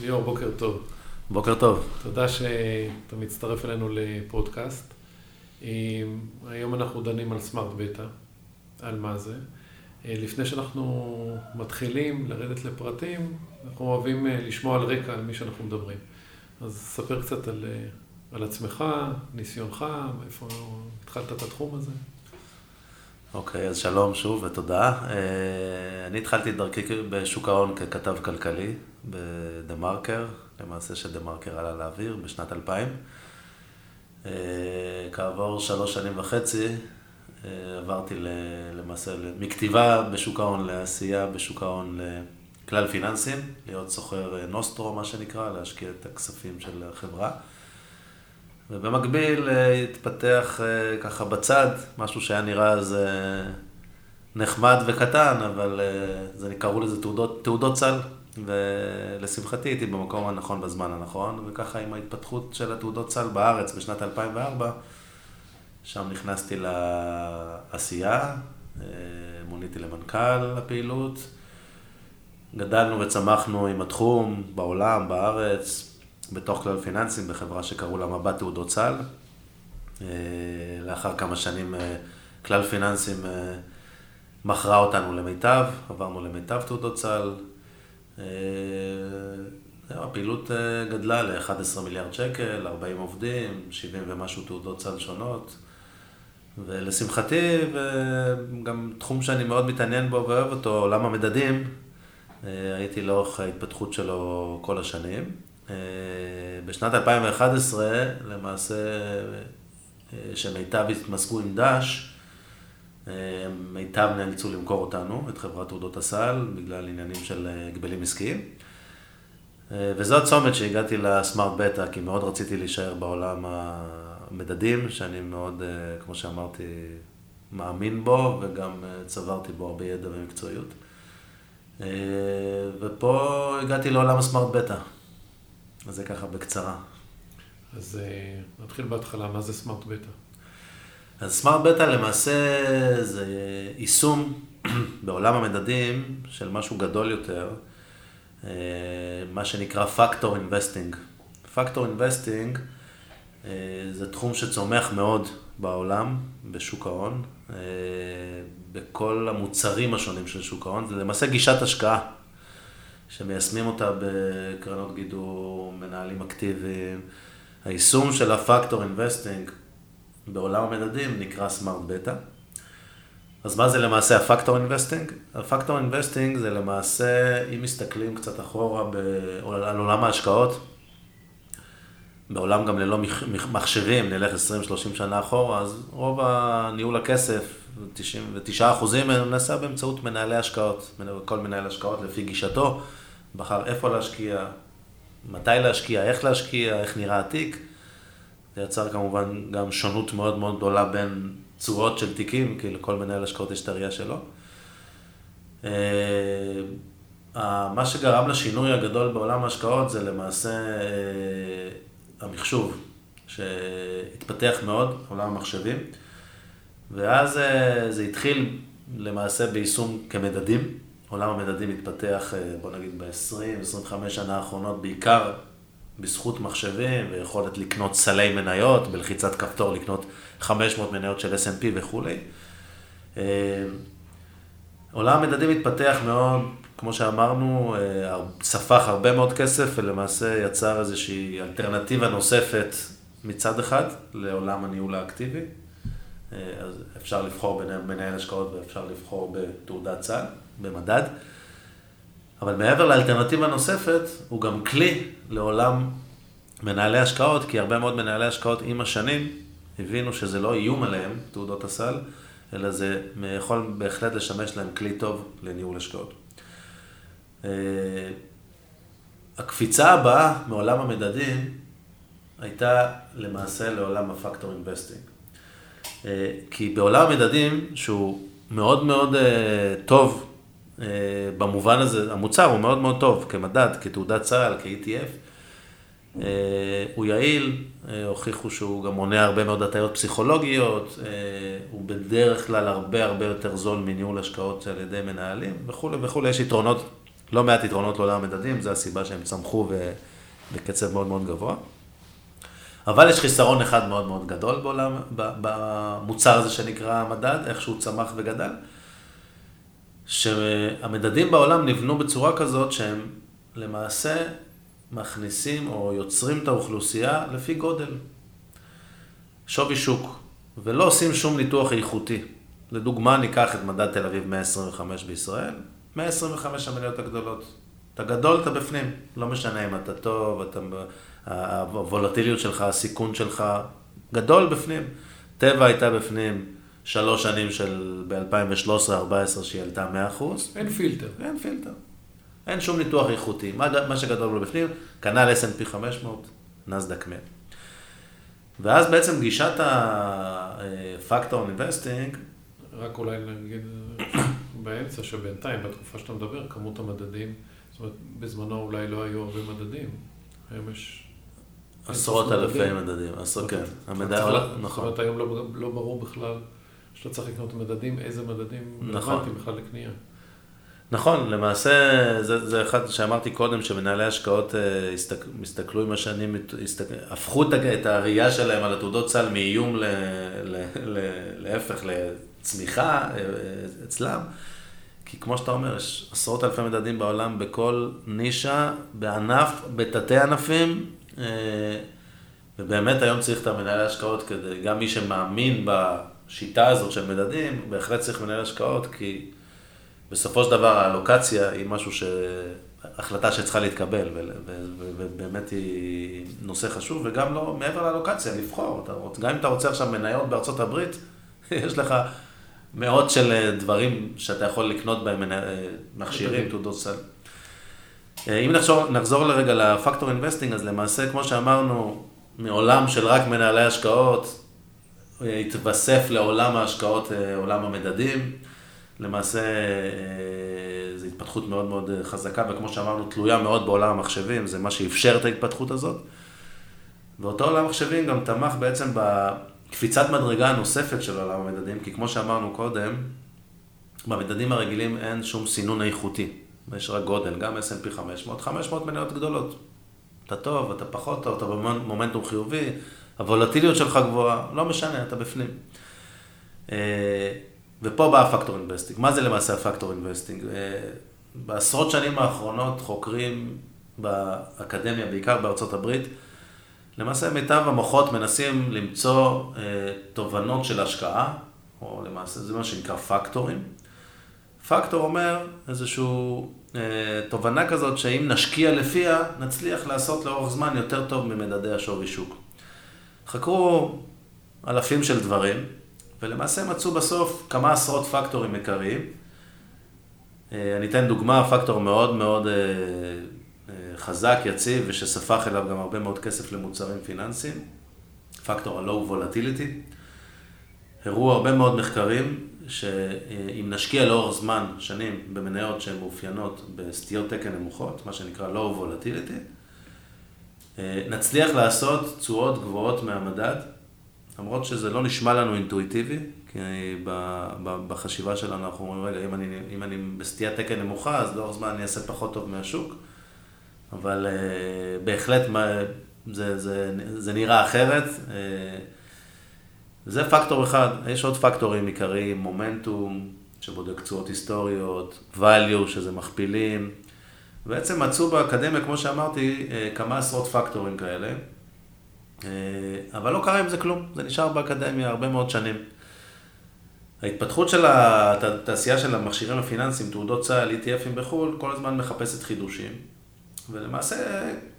ליאור, בוקר טוב. בוקר טוב. תודה שאתה מצטרף אלינו לפודקאסט. היום אנחנו דנים על סמארט בטא, על מה זה. לפני שאנחנו מתחילים לרדת לפרטים, אנחנו אוהבים לשמוע על רקע על מי שאנחנו מדברים. אז ספר קצת על, על עצמך, ניסיונך, איפה התחלת את התחום הזה. אוקיי, okay, אז שלום שוב ותודה. אני התחלתי את דרכי בשוק ההון ככתב כלכלי בדה מרקר, למעשה שדה מרקר עלה לאוויר בשנת 2000. כעבור שלוש שנים וחצי עברתי למעשה מכתיבה בשוק ההון לעשייה בשוק ההון לכלל פיננסים, להיות סוחר נוסטרו, מה שנקרא, להשקיע את הכספים של החברה. ובמקביל התפתח ככה בצד, משהו שהיה נראה אז נחמד וקטן, אבל זה, קראו לזה תעודות, תעודות סל, ולשמחתי הייתי במקום הנכון בזמן הנכון, וככה עם ההתפתחות של התעודות סל בארץ בשנת 2004, שם נכנסתי לעשייה, מוניתי למנכ"ל הפעילות, גדלנו וצמחנו עם התחום בעולם, בארץ, בתוך כלל פיננסים, בחברה שקראו לה מבט תעודות סל. לאחר כמה שנים כלל פיננסים מכרה אותנו למיטב, עברנו למיטב תעודות סל. הפעילות גדלה ל-11 מיליארד שקל, 40 עובדים, 70 ומשהו תעודות סל שונות. ולשמחתי, וגם תחום שאני מאוד מתעניין בו ואוהב אותו, עולם המדדים, הייתי לאורך ההתפתחות שלו כל השנים. בשנת 2011, למעשה, שמיטב התמזגו עם דש, מיטב נאלצו למכור אותנו, את חברת תעודות הסל, בגלל עניינים של הגבלים עסקיים. וזו הצומת שהגעתי לסמארט בטא, כי מאוד רציתי להישאר בעולם המדדים, שאני מאוד, כמו שאמרתי, מאמין בו, וגם צברתי בו הרבה ידע ומקצועיות. ופה הגעתי לעולם הסמארט בטא. אז זה ככה בקצרה. אז נתחיל בהתחלה, מה זה סמארט בטא? אז סמארט בטא למעשה זה יישום בעולם המדדים של משהו גדול יותר, מה שנקרא Factor Investing. Factor Investing זה תחום שצומח מאוד בעולם, בשוק ההון, בכל המוצרים השונים של שוק ההון, זה למעשה גישת השקעה. שמיישמים אותה בקרנות גידור, מנהלים אקטיביים. היישום של ה factor investing בעולם המדדים נקרא סמארט בטא. אז מה זה למעשה ה factor investing? ה factor investing זה למעשה, אם מסתכלים קצת אחורה על עולם ההשקעות, בעולם גם ללא מחשבים, נלך 20-30 שנה אחורה, אז רוב הניהול הכסף, 99 אחוזים, נעשה באמצעות מנהלי השקעות, כל מנהל השקעות לפי גישתו, בחר איפה להשקיע, מתי להשקיע, איך להשקיע, איך נראה התיק. זה יצר כמובן גם שונות מאוד מאוד גדולה בין צורות של תיקים, כי לכל מנהל השקעות יש את הראייה שלו. מה שגרם לשינוי הגדול בעולם ההשקעות זה למעשה המחשוב, שהתפתח מאוד, עולם המחשבים, ואז זה התחיל למעשה ביישום כמדדים. עולם המדדים התפתח, בוא נגיד, ב-20-25 שנה האחרונות, בעיקר בזכות מחשבים ויכולת לקנות סלי מניות, בלחיצת כפתור לקנות 500 מניות של S&P וכולי. עולם המדדים התפתח מאוד, כמו שאמרנו, ספח הרבה מאוד כסף ולמעשה יצר איזושהי אלטרנטיבה נוספת מצד אחד לעולם הניהול האקטיבי. אז אפשר לבחור בין מנהל השקעות ואפשר לבחור בתעודת סל, במדד. אבל מעבר לאלטרנטיבה נוספת, הוא גם כלי לעולם מנהלי השקעות, כי הרבה מאוד מנהלי השקעות עם השנים הבינו שזה לא איום עליהם, תעודות הסל, אלא זה יכול בהחלט לשמש להם כלי טוב לניהול השקעות. הקפיצה הבאה מעולם המדדים הייתה למעשה לעולם ה factor investing. כי בעולם המדדים, שהוא מאוד מאוד טוב במובן הזה, המוצר הוא מאוד מאוד טוב כמדד, כתעודת סל, כ-ETF, הוא יעיל, הוכיחו שהוא גם מונע הרבה מאוד הטיות פסיכולוגיות, הוא בדרך כלל הרבה הרבה יותר זול מניהול השקעות על ידי מנהלים וכולי וכולי, יש יתרונות לא מעט יתרונות לעולם המדדים, זו הסיבה שהם צמחו בקצב מאוד מאוד גבוה. אבל יש חיסרון אחד מאוד מאוד גדול בעולם, במוצר הזה שנקרא המדד, איך שהוא צמח וגדל, שהמדדים בעולם נבנו בצורה כזאת שהם למעשה מכניסים או יוצרים את האוכלוסייה לפי גודל. שווי שוק, ולא עושים שום ניתוח איכותי. לדוגמה, ניקח את מדד תל אביב 125 בישראל, 125 המניות הגדולות. אתה גדול, אתה בפנים, לא משנה אם אתה טוב, אתה... הוולטיליות שלך, הסיכון שלך, גדול בפנים. טבע הייתה בפנים שלוש שנים של ב-2013-2014 שהיא עלתה 100%. אין פילטר. אין פילטר. אין שום ניתוח איכותי. מה, מה שגדול לו בפנים, כנ"ל S&P 500, נסדק 100. ואז בעצם גישת ה-Factor Investing... רק אולי נגיד באמצע, שבינתיים, בתקופה שאתה מדבר, כמות המדדים, זאת אומרת, בזמנו אולי לא היו הרבה מדדים, היום יש... עשרות אלפי מדדים, עשרות, כן. המדע, נכון. זאת אומרת, היום לא, לא ברור בכלל שאתה צריך לקנות מדדים, איזה מדדים נכון. רלוונטיים בכלל לקנייה. נכון, למעשה זה, זה אחד שאמרתי קודם, שמנהלי השקעות אה, הסתק, מסתכלו עם השנים, הסתק, הפכו את הראייה שלהם על התעודות סל מאיום ל, ל, ל, להפך, לצמיחה אה, אצלם. כי כמו שאתה אומר, יש עשרות אלפי מדדים בעולם בכל נישה, בענף, בתתי ענפים, אה, ובאמת היום צריך את המנהלי השקעות כדי, גם מי שמאמין בשיטה הזאת של מדדים, בהחלט צריך מנהל השקעות, כי בסופו של דבר האלוקציה היא משהו ש... החלטה שצריכה להתקבל, ובאמת היא נושא חשוב, וגם לא, מעבר לאלוקציה, לבחור. גם אם אתה רוצה עכשיו מניות בארצות הברית, יש לך מאות של דברים שאתה יכול לקנות בהם אה, מכשירים, תעודות סל. אה, אם נחזור, נחזור לרגע ל factor investing, אז למעשה, כמו שאמרנו, מעולם של רק מנהלי השקעות, אה, התווסף לעולם ההשקעות עולם המדדים. למעשה אה, זו התפתחות מאוד מאוד אה, חזקה, וכמו שאמרנו, תלויה מאוד בעולם המחשבים, זה מה שאפשר את ההתפתחות הזאת. ואותו עולם המחשבים גם תמך בעצם בקפיצת מדרגה הנוספת של עולם המדדים, כי כמו שאמרנו קודם, במדדים הרגילים אין שום סינון איכותי, יש רק גודל, גם S&P 500, 500 מניות גדולות. אתה טוב, אתה פחות טוב, אתה במומנטום חיובי, הוולטיליות שלך גבוהה, לא משנה, אתה בפנים. אה, ופה בא ה factor investing. מה זה למעשה ה factor investing? אה, בעשרות שנים האחרונות חוקרים באקדמיה, בעיקר בארצות הברית, למעשה מיטב המוחות מנסים למצוא אה, תובנות של השקעה, או למעשה זה מה שנקרא פקטורים. פקטור אומר איזושהי אה, תובנה כזאת שאם נשקיע לפיה, נצליח לעשות לאורך זמן יותר טוב ממדדי השווי שוק. חקרו אלפים של דברים, ולמעשה מצאו בסוף כמה עשרות פקטורים עיקריים. אה, אני אתן דוגמה, פקטור מאוד מאוד אה, אה, חזק, יציב, ושספח אליו גם הרבה מאוד כסף למוצרים פיננסיים, פקטור ה-Low Volatility. הראו הרבה מאוד מחקרים שאם נשקיע לאורך זמן, שנים, במניות שהן מאופיינות בסטיות תקן נמוכות, מה שנקרא Low Volatility, נצליח לעשות תשואות גבוהות מהמדד למרות שזה לא נשמע לנו אינטואיטיבי, כי בחשיבה שלנו אנחנו אומרים, רגע, אם אני, אם אני בסטיית תקן נמוכה, אז לאורך זמן אני אעשה פחות טוב מהשוק, אבל uh, בהחלט זה, זה, זה נראה אחרת. זה פקטור אחד, יש עוד פקטורים עיקריים, מומנטום, שבודק תשואות היסטוריות, value, שזה מכפילים. בעצם מצאו באקדמיה, כמו שאמרתי, אה, כמה עשרות פקטורים כאלה. אה, אבל לא קרה עם זה כלום, זה נשאר באקדמיה הרבה מאוד שנים. ההתפתחות של התעשייה של המכשירים הפיננסיים, תעודות צה"ל, ETFים בחו"ל, כל הזמן מחפשת חידושים. ולמעשה,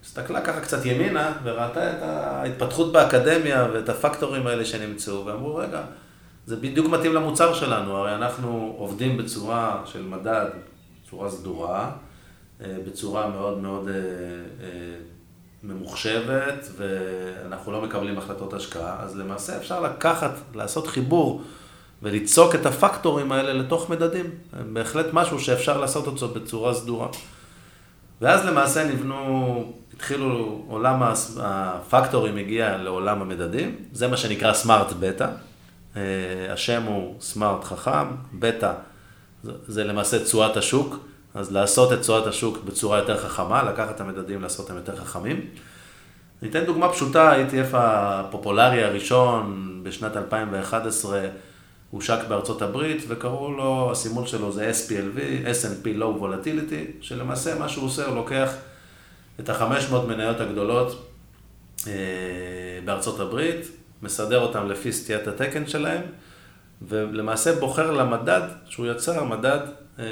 הסתכלה ככה קצת ימינה, וראתה את ההתפתחות באקדמיה ואת הפקטורים האלה שנמצאו, ואמרו, רגע, זה בדיוק מתאים למוצר שלנו, הרי אנחנו עובדים בצורה של מדד, בצורה סדורה, אה, בצורה מאוד מאוד אה, ממוחשבת, ואנחנו לא מקבלים החלטות השקעה, אז למעשה אפשר לקחת, לעשות חיבור וליצוק את הפקטורים האלה לתוך מדדים. בהחלט משהו שאפשר לעשות אותו בצורה סדורה. ואז למעשה נבנו, התחילו, עולם הפקטורים הגיע לעולם המדדים, זה מה שנקרא סמארט בטא. השם הוא סמארט חכם, בטא זה למעשה תשואת השוק, אז לעשות את תשואת השוק בצורה יותר חכמה, לקחת את המדדים, לעשות אותם יותר חכמים. אני אתן דוגמה פשוטה, ה-ETF הפופולרי הראשון בשנת 2011 הושק בארצות הברית, וקראו לו, הסימול שלו זה SPLV, S&P Low Volatility, שלמעשה מה שהוא עושה, הוא לוקח את ה-500 מניות הגדולות אה, בארצות הברית, מסדר אותם לפי סטיית התקן שלהם, ולמעשה בוחר למדד שהוא יצר, מדד אה,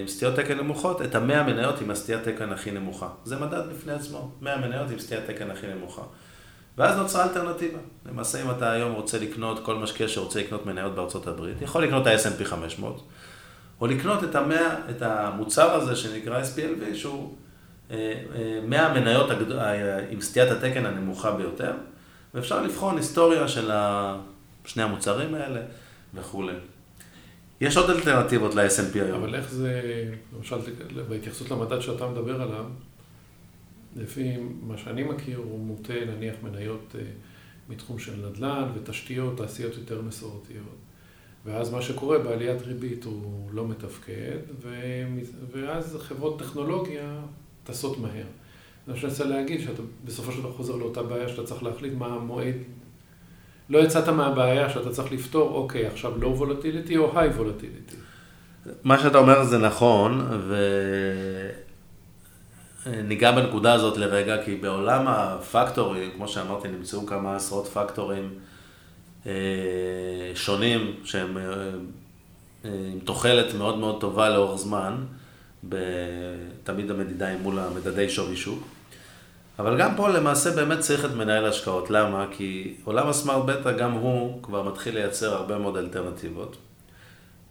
עם סטיות תקן נמוכות, את המאה מניות עם הסטיית תקן הכי נמוכה. זה מדד בפני עצמו, 100 מניות עם סטיית תקן הכי נמוכה. ואז נוצרה אלטרנטיבה. למעשה, אם אתה היום רוצה לקנות, כל משקיע שרוצה לקנות מניות בארצות הברית, יכול לקנות את ה-S&P 500, או לקנות את, המאה, את המוצר הזה שנקרא SPLV, שהוא 100 אה, אה, מניות עם סטיית התקן הנמוכה ביותר, ואפשר לבחון היסטוריה של שני המוצרים האלה וכולי. יש עוד אלטרנטיבות ל-S&P היום. אבל איך זה, למשל, בהתייחסות למדד שאתה מדבר עליו, לפי מה שאני מכיר, הוא מוטה נניח מניות אה, מתחום של נדל"ן ותשתיות, תעשיות יותר מסורתיות. ואז מה שקורה בעליית ריבית הוא לא מתפקד, ואז חברות טכנולוגיה טסות מהר. אני חושב שאני להגיד שאתה בסופו של דבר חוזר לאותה בעיה שאתה צריך להחליט מה המועד. לא יצאת מהבעיה שאתה צריך לפתור, אוקיי, עכשיו לואו וולטיליטי או היי וולטיליטי. מה שאתה אומר זה נכון, וניגע בנקודה הזאת לרגע, כי בעולם הפקטורים, כמו שאמרתי, נמצאו כמה עשרות פקטורים אה, שונים, שהם אה, אה, עם תוחלת מאוד מאוד טובה לאורך זמן. תמיד המדידה היא מול המדדי שווי שוק. אבל גם פה למעשה באמת צריך את מנהל ההשקעות. למה? כי עולם הסמארט בטא גם הוא כבר מתחיל לייצר הרבה מאוד אלטרנטיבות.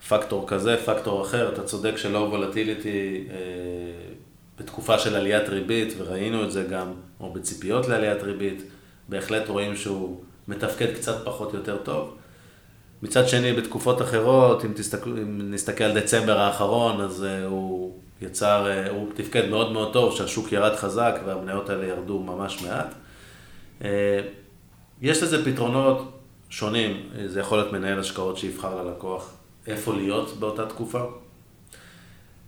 פקטור כזה, פקטור אחר, אתה צודק שלא וולטיליטי אה, בתקופה של עליית ריבית, וראינו את זה גם, או בציפיות לעליית ריבית, בהחלט רואים שהוא מתפקד קצת פחות יותר טוב. מצד שני, בתקופות אחרות, אם, תסתכל, אם נסתכל על דצמבר האחרון, אז uh, הוא יצר, uh, הוא תפקד מאוד מאוד טוב, שהשוק ירד חזק והמניות האלה ירדו ממש מעט. Uh, יש לזה פתרונות שונים, זה יכול להיות מנהל השקעות שיבחר ללקוח איפה להיות באותה תקופה.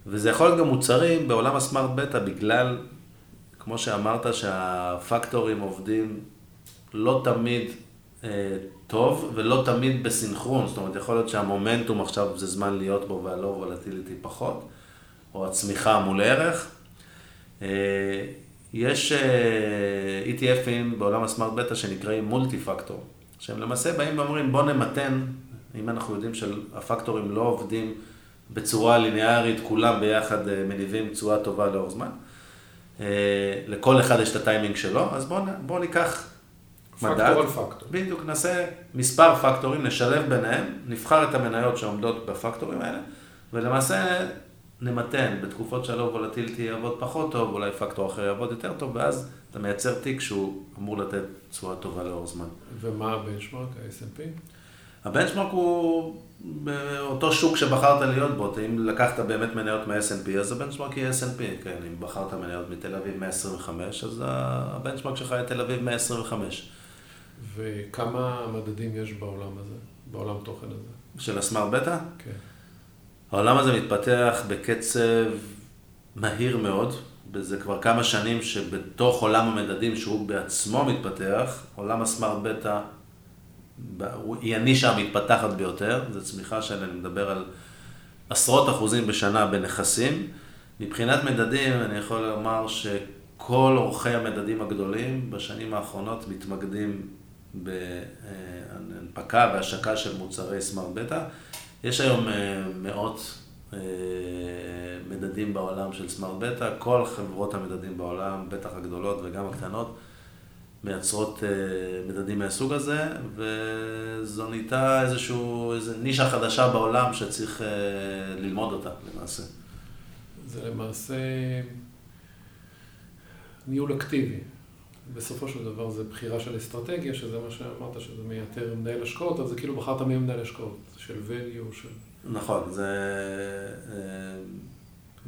וזה יכול להיות גם מוצרים בעולם הסמארט בטא, בגלל, כמו שאמרת, שהפקטורים עובדים לא תמיד טוב, ולא תמיד בסינכרון, זאת אומרת, יכול להיות שהמומנטום עכשיו זה זמן להיות בו והלא וולטיליטי פחות, או הצמיחה מול ערך. אה, יש אה, ETFים בעולם הסמארט בטא שנקראים מולטי פקטור, שהם למעשה באים ואומרים בוא נמתן, אם אנחנו יודעים שהפקטורים לא עובדים בצורה ליניארית, כולם ביחד אה, מניבים תשואה טובה לאורך זמן. לכל אחד יש את הטיימינג שלו, אז בואו בוא ניקח מדד. פקטור על פקטור. בדיוק, נעשה מספר פקטורים, נשלב ביניהם, נבחר את המניות שעומדות בפקטורים האלה, ולמעשה נמתן, בתקופות שהלא וולטיליטי יעבוד פחות טוב, אולי פקטור אחר יעבוד יותר טוב, ואז אתה מייצר תיק שהוא אמור לתת תשואה טובה לאור זמן. ומה הבנצ'מרק, ה-S&P? הבנצ'מרק הוא באותו שוק שבחרת להיות בו, אם לקחת באמת מניות מה-S&P, אז הבנצ'מרק יהיה S&P, כן, אם בחרת מניות מתל אביב 125, אז הבנצ'מרק שלך יהיה תל אביב 125. וכמה מדדים יש בעולם הזה, בעולם תוכן הזה? של הסמארט בטא? כן. העולם הזה מתפתח בקצב מהיר מאוד, וזה כבר כמה שנים שבתוך עולם המדדים שהוא בעצמו מתפתח, עולם הסמארט בטא היא הנישה המתפתחת ביותר, זו צמיחה שאני מדבר על עשרות אחוזים בשנה בנכסים. מבחינת מדדים, אני יכול לומר שכל עורכי המדדים הגדולים בשנים האחרונות מתמקדים בהנפקה והשקה של מוצרי סמארט בטא. יש היום אה, מאות אה, מדדים בעולם של סמארט בטא, כל חברות המדדים בעולם, בטח הגדולות וגם הקטנות, מייצרות אה, מדדים מהסוג הזה, וזו נהייתה איזשהו, איזו נישה חדשה בעולם שצריך ללמוד אותה למעשה. זה למעשה ניהול אקטיבי. בסופו של דבר זה בחירה של אסטרטגיה, שזה מה שאמרת, שזה מייתר מנהל השקעות, אז זה כאילו בחרת מי מנהל השקעות, של value, של... נכון, זה אה,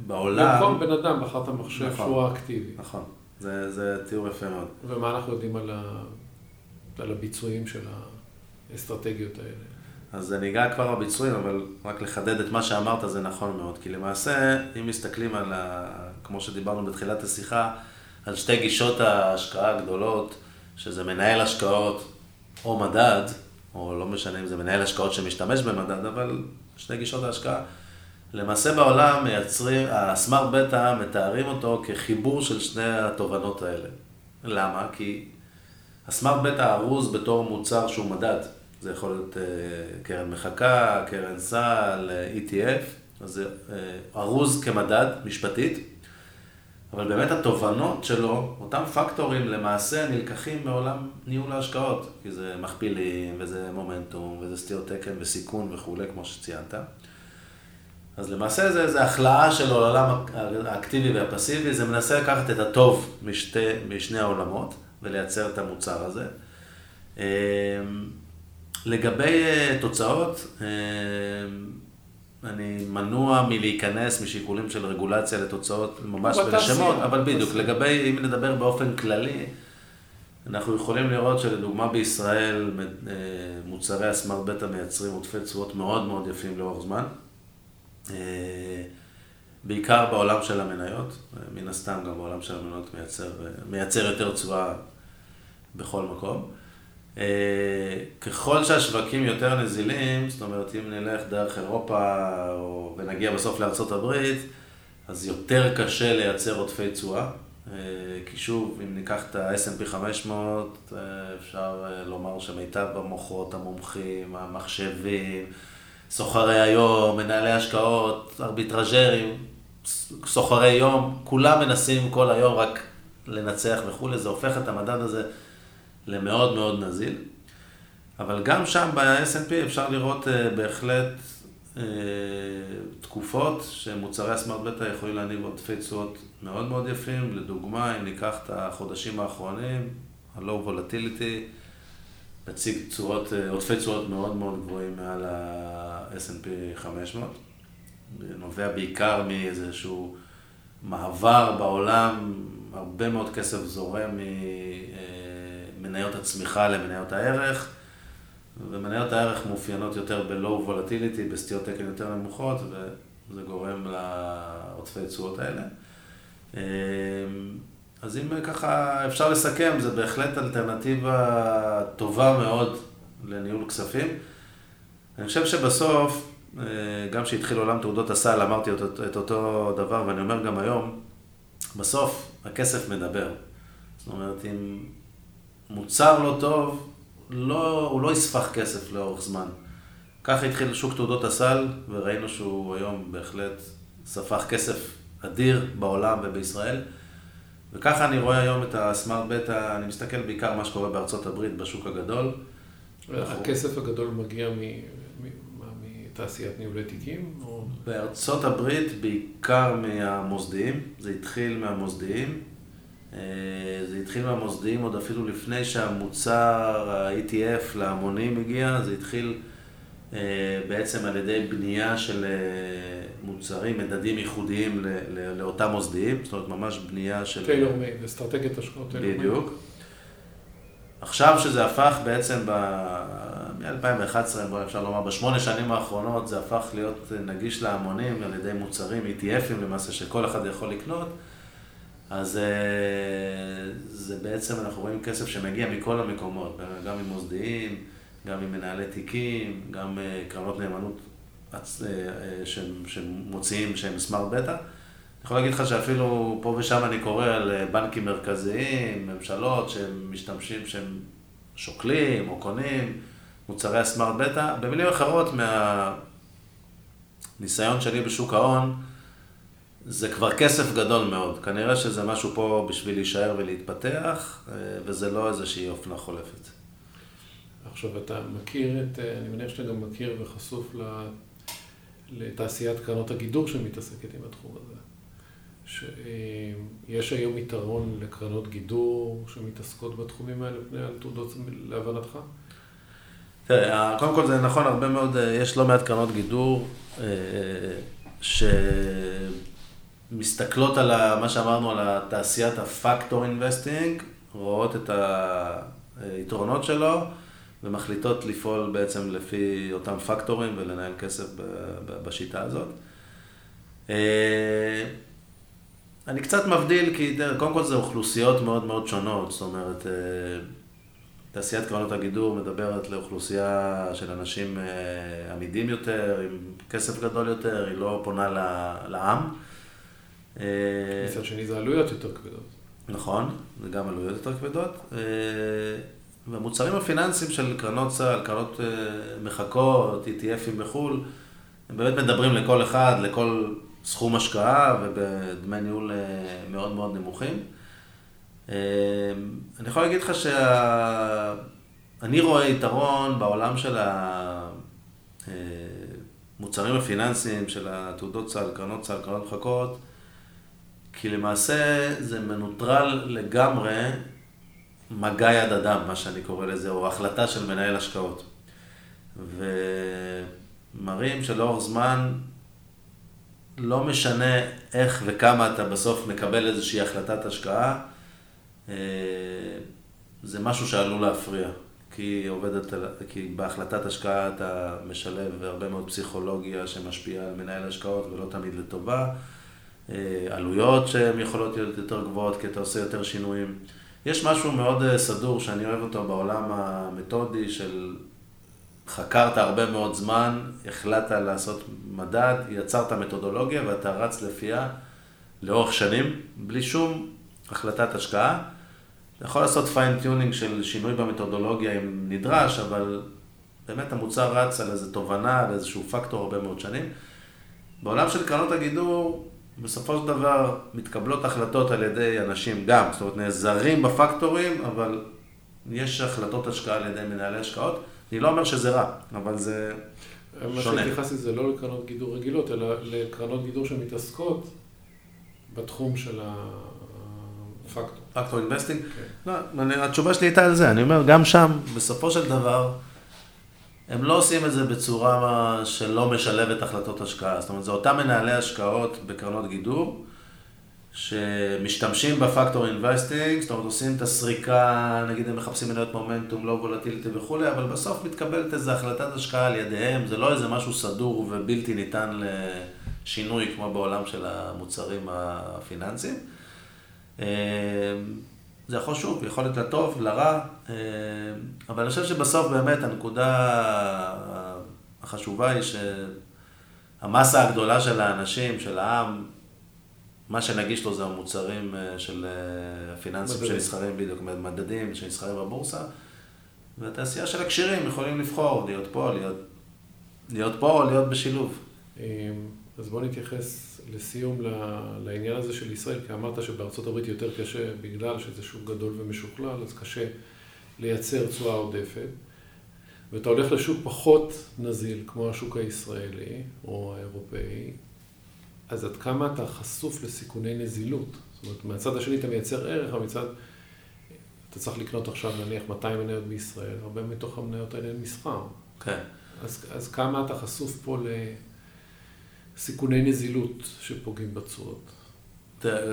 בעולם... במקום בן אדם בחרת מחשב נכון, שהוא האקטיבי. נכון, זה, זה תיאור יפה מאוד. ומה אנחנו יודעים על, ה... על הביצועים של האסטרטגיות האלה? אז אני אגע כבר בביצועים, אבל רק לחדד את מה שאמרת זה נכון מאוד. כי למעשה, אם מסתכלים על, ה... כמו שדיברנו בתחילת השיחה, על שתי גישות ההשקעה הגדולות, שזה מנהל השקעות או מדד, או לא משנה אם זה מנהל השקעות שמשתמש במדד, אבל שתי גישות ההשקעה. למעשה בעולם מייצרים, הסמארט בטא מתארים אותו כחיבור של שני התובנות האלה. למה? כי הסמארט בטא ארוז בתור מוצר שהוא מדד. זה יכול להיות uh, קרן מחקה, קרן סל, ETF, אז זה uh, ארוז כמדד משפטית, אבל באמת התובנות שלו, אותם פקטורים למעשה נלקחים מעולם ניהול ההשקעות, כי זה מכפילים, וזה מומנטום, וזה סטיות תקן וסיכון וכולי, כמו שציינת. אז למעשה זה, זה החלאה של העולם האקטיבי והפסיבי, זה מנסה לקחת את הטוב משתי, משני העולמות ולייצר את המוצר הזה. אמ, לגבי אה, תוצאות, אמ, אני מנוע מלהיכנס משיקולים של רגולציה לתוצאות ממש בשמות, אבל בדיוק, לגבי, אם נדבר באופן כללי, אנחנו יכולים לראות שלדוגמה בישראל אה, מוצרי הסמארט בטא מייצרים עודפי תשואות מאוד מאוד יפים לאורך זמן. אה, בעיקר בעולם של המניות, מן הסתם גם בעולם של המניות מייצר, מייצר יותר תשואה בכל מקום. אה, ככל שהשווקים יותר נזילים, זאת אומרת, אם נלך דרך אירופה או, ונגיע בסוף הברית, אז יותר קשה לייצר עודפי תשואה. אה, כי שוב, אם ניקח את ה-S&P 500, אפשר לומר שמיטב המוחות, המומחים, המחשבים, סוחרי היום, מנהלי השקעות, ארביטראז'רים, סוחרי יום, כולם מנסים כל היום רק לנצח וכולי, זה הופך את המדד הזה למאוד מאוד נזיל. אבל גם שם ב-S&P אפשר לראות uh, בהחלט uh, תקופות שמוצרי הסמארט בטא יכולים להניב עודפי תשואות מאוד מאוד יפים. לדוגמה, אם ניקח את החודשים האחרונים, ה-low volatility, מציג צורות, אה, עודפי צורות מאוד מאוד גבוהים מעל ה-S&P 500. נובע בעיקר מאיזשהו מעבר בעולם, הרבה מאוד כסף זורם ממניות הצמיחה למניות הערך, ומניות הערך מאופיינות יותר ב-low volatility, בסטיות תקן יותר נמוכות, וזה גורם לעודפי תשואות האלה. אה, אז אם ככה אפשר לסכם, זה בהחלט אלטרנטיבה טובה מאוד לניהול כספים. אני חושב שבסוף, אה, גם כשהתחיל עולם תעודות הסל, אמרתי את אותו דבר, ואני אומר גם היום, בסוף הכסף מדבר. זאת אומרת, אם מוצר לא טוב, לא, הוא לא יספח כסף לאורך זמן. ככה התחיל שוק תעודות הסל, וראינו שהוא היום בהחלט ספח כסף אדיר בעולם ובישראל. וככה אני רואה היום את הסמארט בטא, אני מסתכל בעיקר מה שקורה בארצות הברית, בשוק הגדול. הכסף הגדול מגיע מתעשיית ניהולי תיקים? או... בארצות הברית בעיקר מהמוסדיים, זה התחיל מהמוסדיים. אה, זה התחיל מהמוסדיים עוד אפילו לפני שהמוצר ה-ETF להמונים הגיע, זה התחיל אה, בעצם על ידי בנייה של אה, מוצרים, מדדים ייחודיים לאותם מוסדיים, זאת אומרת ממש בנייה של... טיילור מייד, אסטרטגיית השקעות טיילור מייד. בדיוק. עכשיו שזה הפך בעצם ב... מ-2011, בוא אפשר לומר, בשמונה שנים האחרונות זה הפך להיות נגיש להמונים על ידי מוצרים ETFים למעשה שכל אחד יכול לקנות, אז אה, זה בעצם, אנחנו רואים כסף שמגיע מכל המקומות, גם ממוסדיים, גם ממנהלי תיקים, גם אה, קרנות נאמנות אה, אה, שמוציאים שהם סמארט בטא. אני יכול להגיד לך שאפילו פה ושם אני קורא על בנקים מרכזיים, ממשלות שהם משתמשים, שהם שוקלים או קונים מוצרי הסמארט בטא. במילים אחרות, מהניסיון שלי בשוק ההון, זה כבר כסף גדול מאוד. כנראה שזה משהו פה בשביל להישאר ולהתפתח, וזה לא איזושהי אופנה חולפת. עכשיו, אתה מכיר את, אה, אני מניח שאתה גם מכיר וחשוף לתעשיית קרנות הגידור שמתעסקת עם התחום הזה. שיש אה, היום יתרון לקרנות גידור שמתעסקות בתחומים האלה פני על תעודות להבנתך? תראה, קודם כל זה נכון, הרבה מאוד, אה, יש לא מעט קרנות גידור שמסתכלות על מה שאמרנו, על התעשיית ה factor investing, רואות את היתרונות שלו. ומחליטות לפעול בעצם לפי אותם פקטורים ולנהל כסף בשיטה הזאת. אה, אני קצת מבדיל, כי קודם כל זה אוכלוסיות מאוד מאוד שונות, זאת אומרת, אה, תעשיית קרנות הגידור מדברת לאוכלוסייה של אנשים אה, עמידים יותר, עם כסף גדול יותר, היא לא פונה לעם. מצד שני זה עלויות יותר כבדות. נכון, זה גם עלויות יותר כבדות. והמוצרים הפיננסיים של קרנות צה"ל, קרנות מחכות, ETFים בחו"ל, הם באמת מדברים לכל אחד, לכל סכום השקעה ובדמי ניהול אה, מאוד מאוד נמוכים. אה, אני יכול להגיד לך שאני רואה יתרון בעולם של המוצרים הפיננסיים, של התעודות צה"ל, קרנות צה"ל, קרנות מחכות, כי למעשה זה מנוטרל לגמרי מגע יד אדם, מה שאני קורא לזה, או החלטה של מנהל השקעות. ומראים שלאורך זמן לא משנה איך וכמה אתה בסוף מקבל איזושהי החלטת השקעה, אה, זה משהו שעלול להפריע. כי עובדת, כי בהחלטת השקעה אתה משלב הרבה מאוד פסיכולוגיה שמשפיעה על מנהל השקעות ולא תמיד לטובה. אה, עלויות שהן יכולות להיות יותר גבוהות כי אתה עושה יותר שינויים. יש משהו מאוד אה, סדור שאני אוהב אותו בעולם המתודי של חקרת הרבה מאוד זמן, החלטת לעשות מדד, יצרת מתודולוגיה ואתה רץ לפיה לאורך שנים, בלי שום החלטת השקעה. אתה יכול לעשות fine-tuning של שינוי במתודולוגיה אם נדרש, אבל באמת המוצר רץ על איזו תובנה, על איזשהו פקטור הרבה מאוד שנים. בעולם של קרנות הגידור, בסופו של דבר מתקבלות החלטות על ידי אנשים גם, זאת אומרת נעזרים בפקטורים, אבל יש החלטות השקעה על ידי מנהלי השקעות. אני לא אומר שזה רע, אבל זה שונה. מה שהתייחסתי זה לא לקרנות גידור רגילות, אלא לקרנות גידור שמתעסקות בתחום של הפקטור. factor investing? כן. לא, התשובה שלי הייתה על זה, אני אומר, גם שם, בסופו של דבר, הם לא עושים את זה בצורה שלא משלבת החלטות השקעה. זאת אומרת, זה אותם מנהלי השקעות בקרנות גידור, שמשתמשים ב factor investing, זאת אומרת עושים את הסריקה, נגיד הם מחפשים מניות מומנטום, low volatility וכולי, אבל בסוף מתקבלת איזו החלטת השקעה על ידיהם, זה לא איזה משהו סדור ובלתי ניתן לשינוי כמו בעולם של המוצרים הפיננסיים. אה, זה יכול שוב, יכול להיות לטוב, לרע, אה, אבל אני חושב שבסוף באמת הנקודה החשובה היא שהמסה הגדולה של האנשים, של העם, מה שנגיש לו זה המוצרים אה, של אה, הפיננסים שנסחרים בדיוק, מדדים שנסחרים בבורסה, והתעשייה של הקשירים יכולים לבחור, להיות פה, להיות, להיות פה או להיות בשילוב. אמ, אז בוא נתייחס לסיום לעניין הזה של ישראל, כי אמרת שבארצות הברית יותר קשה, בגלל שזה שוק גדול ומשוכלל, אז קשה לייצר תשואה עודפת. ואתה הולך לשוק פחות נזיל, כמו השוק הישראלי או האירופאי, אז עד כמה אתה חשוף לסיכוני נזילות? זאת אומרת, מהצד השני אתה מייצר ערך, מצד... אתה צריך לקנות עכשיו נניח 200 מניות בישראל, הרבה מתוך המניות האלה הן מסחר. כן. אז, אז כמה אתה חשוף פה לסיכוני נזילות שפוגעים בתשואות?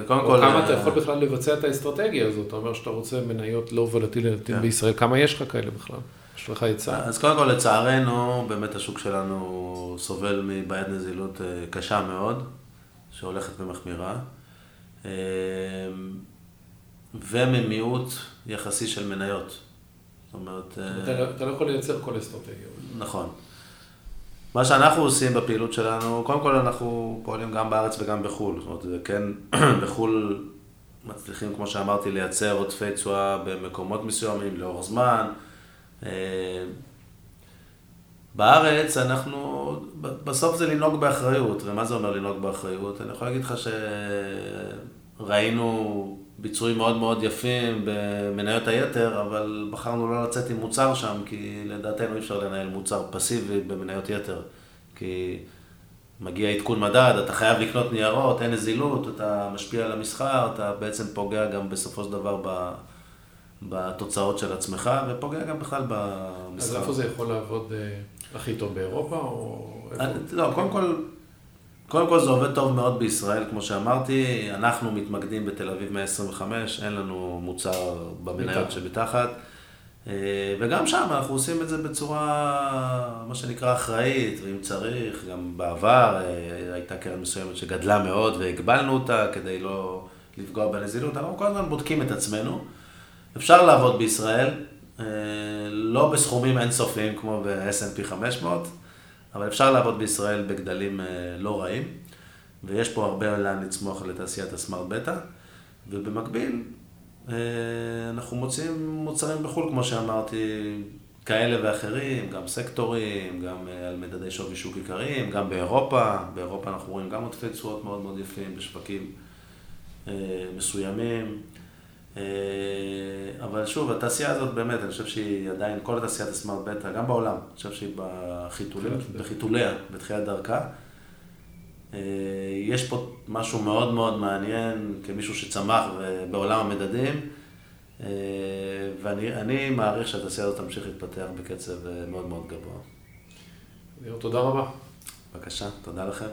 קודם כל... כמה אתה יכול בכלל לבצע את האסטרטגיה הזאת? אתה אומר שאתה רוצה מניות לא וולטיליות כן. בישראל, כמה יש לך כאלה בכלל? יש לך עצה? אז קודם כל, לצערנו, באמת השוק שלנו סובל מבעיית נזילות אה, קשה מאוד. שהולכת ומחמירה, אמ, וממיעוט יחסי של מניות. זאת אומרת... לא, אתה לא יכול לייצר כל אסטרטגיה. נכון. מה שאנחנו עושים בפעילות שלנו, קודם כל אנחנו פועלים גם בארץ וגם בחו"ל. זאת אומרת, כן, בחו"ל מצליחים, כמו שאמרתי, לייצר עודפי תשואה במקומות מסוימים לאורך זמן. אמ, בארץ אנחנו, בסוף זה לנהוג באחריות, ומה זה אומר לנהוג באחריות? אני יכול להגיד לך שראינו ביצועים מאוד מאוד יפים במניות היתר, אבל בחרנו לא לצאת עם מוצר שם, כי לדעתנו אי אפשר לנהל מוצר פסיבי במניות יתר. כי מגיע עדכון מדד, אתה חייב לקנות ניירות, אין נזילות, אתה משפיע על המסחר, אתה בעצם פוגע גם בסופו של דבר ב... בתוצאות של עצמך, ופוגע גם בכלל במסחר. אז איפה זה יכול לעבוד אה, הכי טוב באירופה, או... אה, לא, קודם כל, קודם כל זה עובד טוב מאוד בישראל, כמו שאמרתי, אנחנו מתמקדים בתל אביב 125, אין לנו מוצר במניות שמתחת. וגם שם אנחנו עושים את זה בצורה, מה שנקרא, אחראית, ואם צריך, גם בעבר הייתה קרן מסוימת שגדלה מאוד והגבלנו אותה כדי לא לפגוע בנזילות, אנחנו כל הזמן בודקים את עצמנו. אפשר לעבוד בישראל, לא בסכומים אינסופיים כמו ב-S&P 500, אבל אפשר לעבוד בישראל בגדלים לא רעים. ויש פה הרבה לאן לצמוח לתעשיית הסמארט בטא, ובמקביל אה, אנחנו מוצאים מוצרים בחו"ל, כמו שאמרתי, כאלה ואחרים, גם סקטורים, גם אה, על מדדי שווי שוק עיקריים, גם באירופה, באירופה אנחנו רואים גם עודפי תשואות מאוד מאוד יפים בשווקים אה, מסוימים. אבל שוב, התעשייה הזאת באמת, אני חושב שהיא עדיין, כל תעשיית הסמארט בטא, גם בעולם, אני חושב שהיא בחיתוליה, בתחילת דרכה. אה, יש פה משהו מאוד מאוד מעניין כמישהו שצמח בעולם המדדים, אה, ואני מעריך שהתעשייה הזאת תמשיך להתפתח בקצב אה, מאוד מאוד גבוה. תודה רבה. בבקשה, תודה לכם.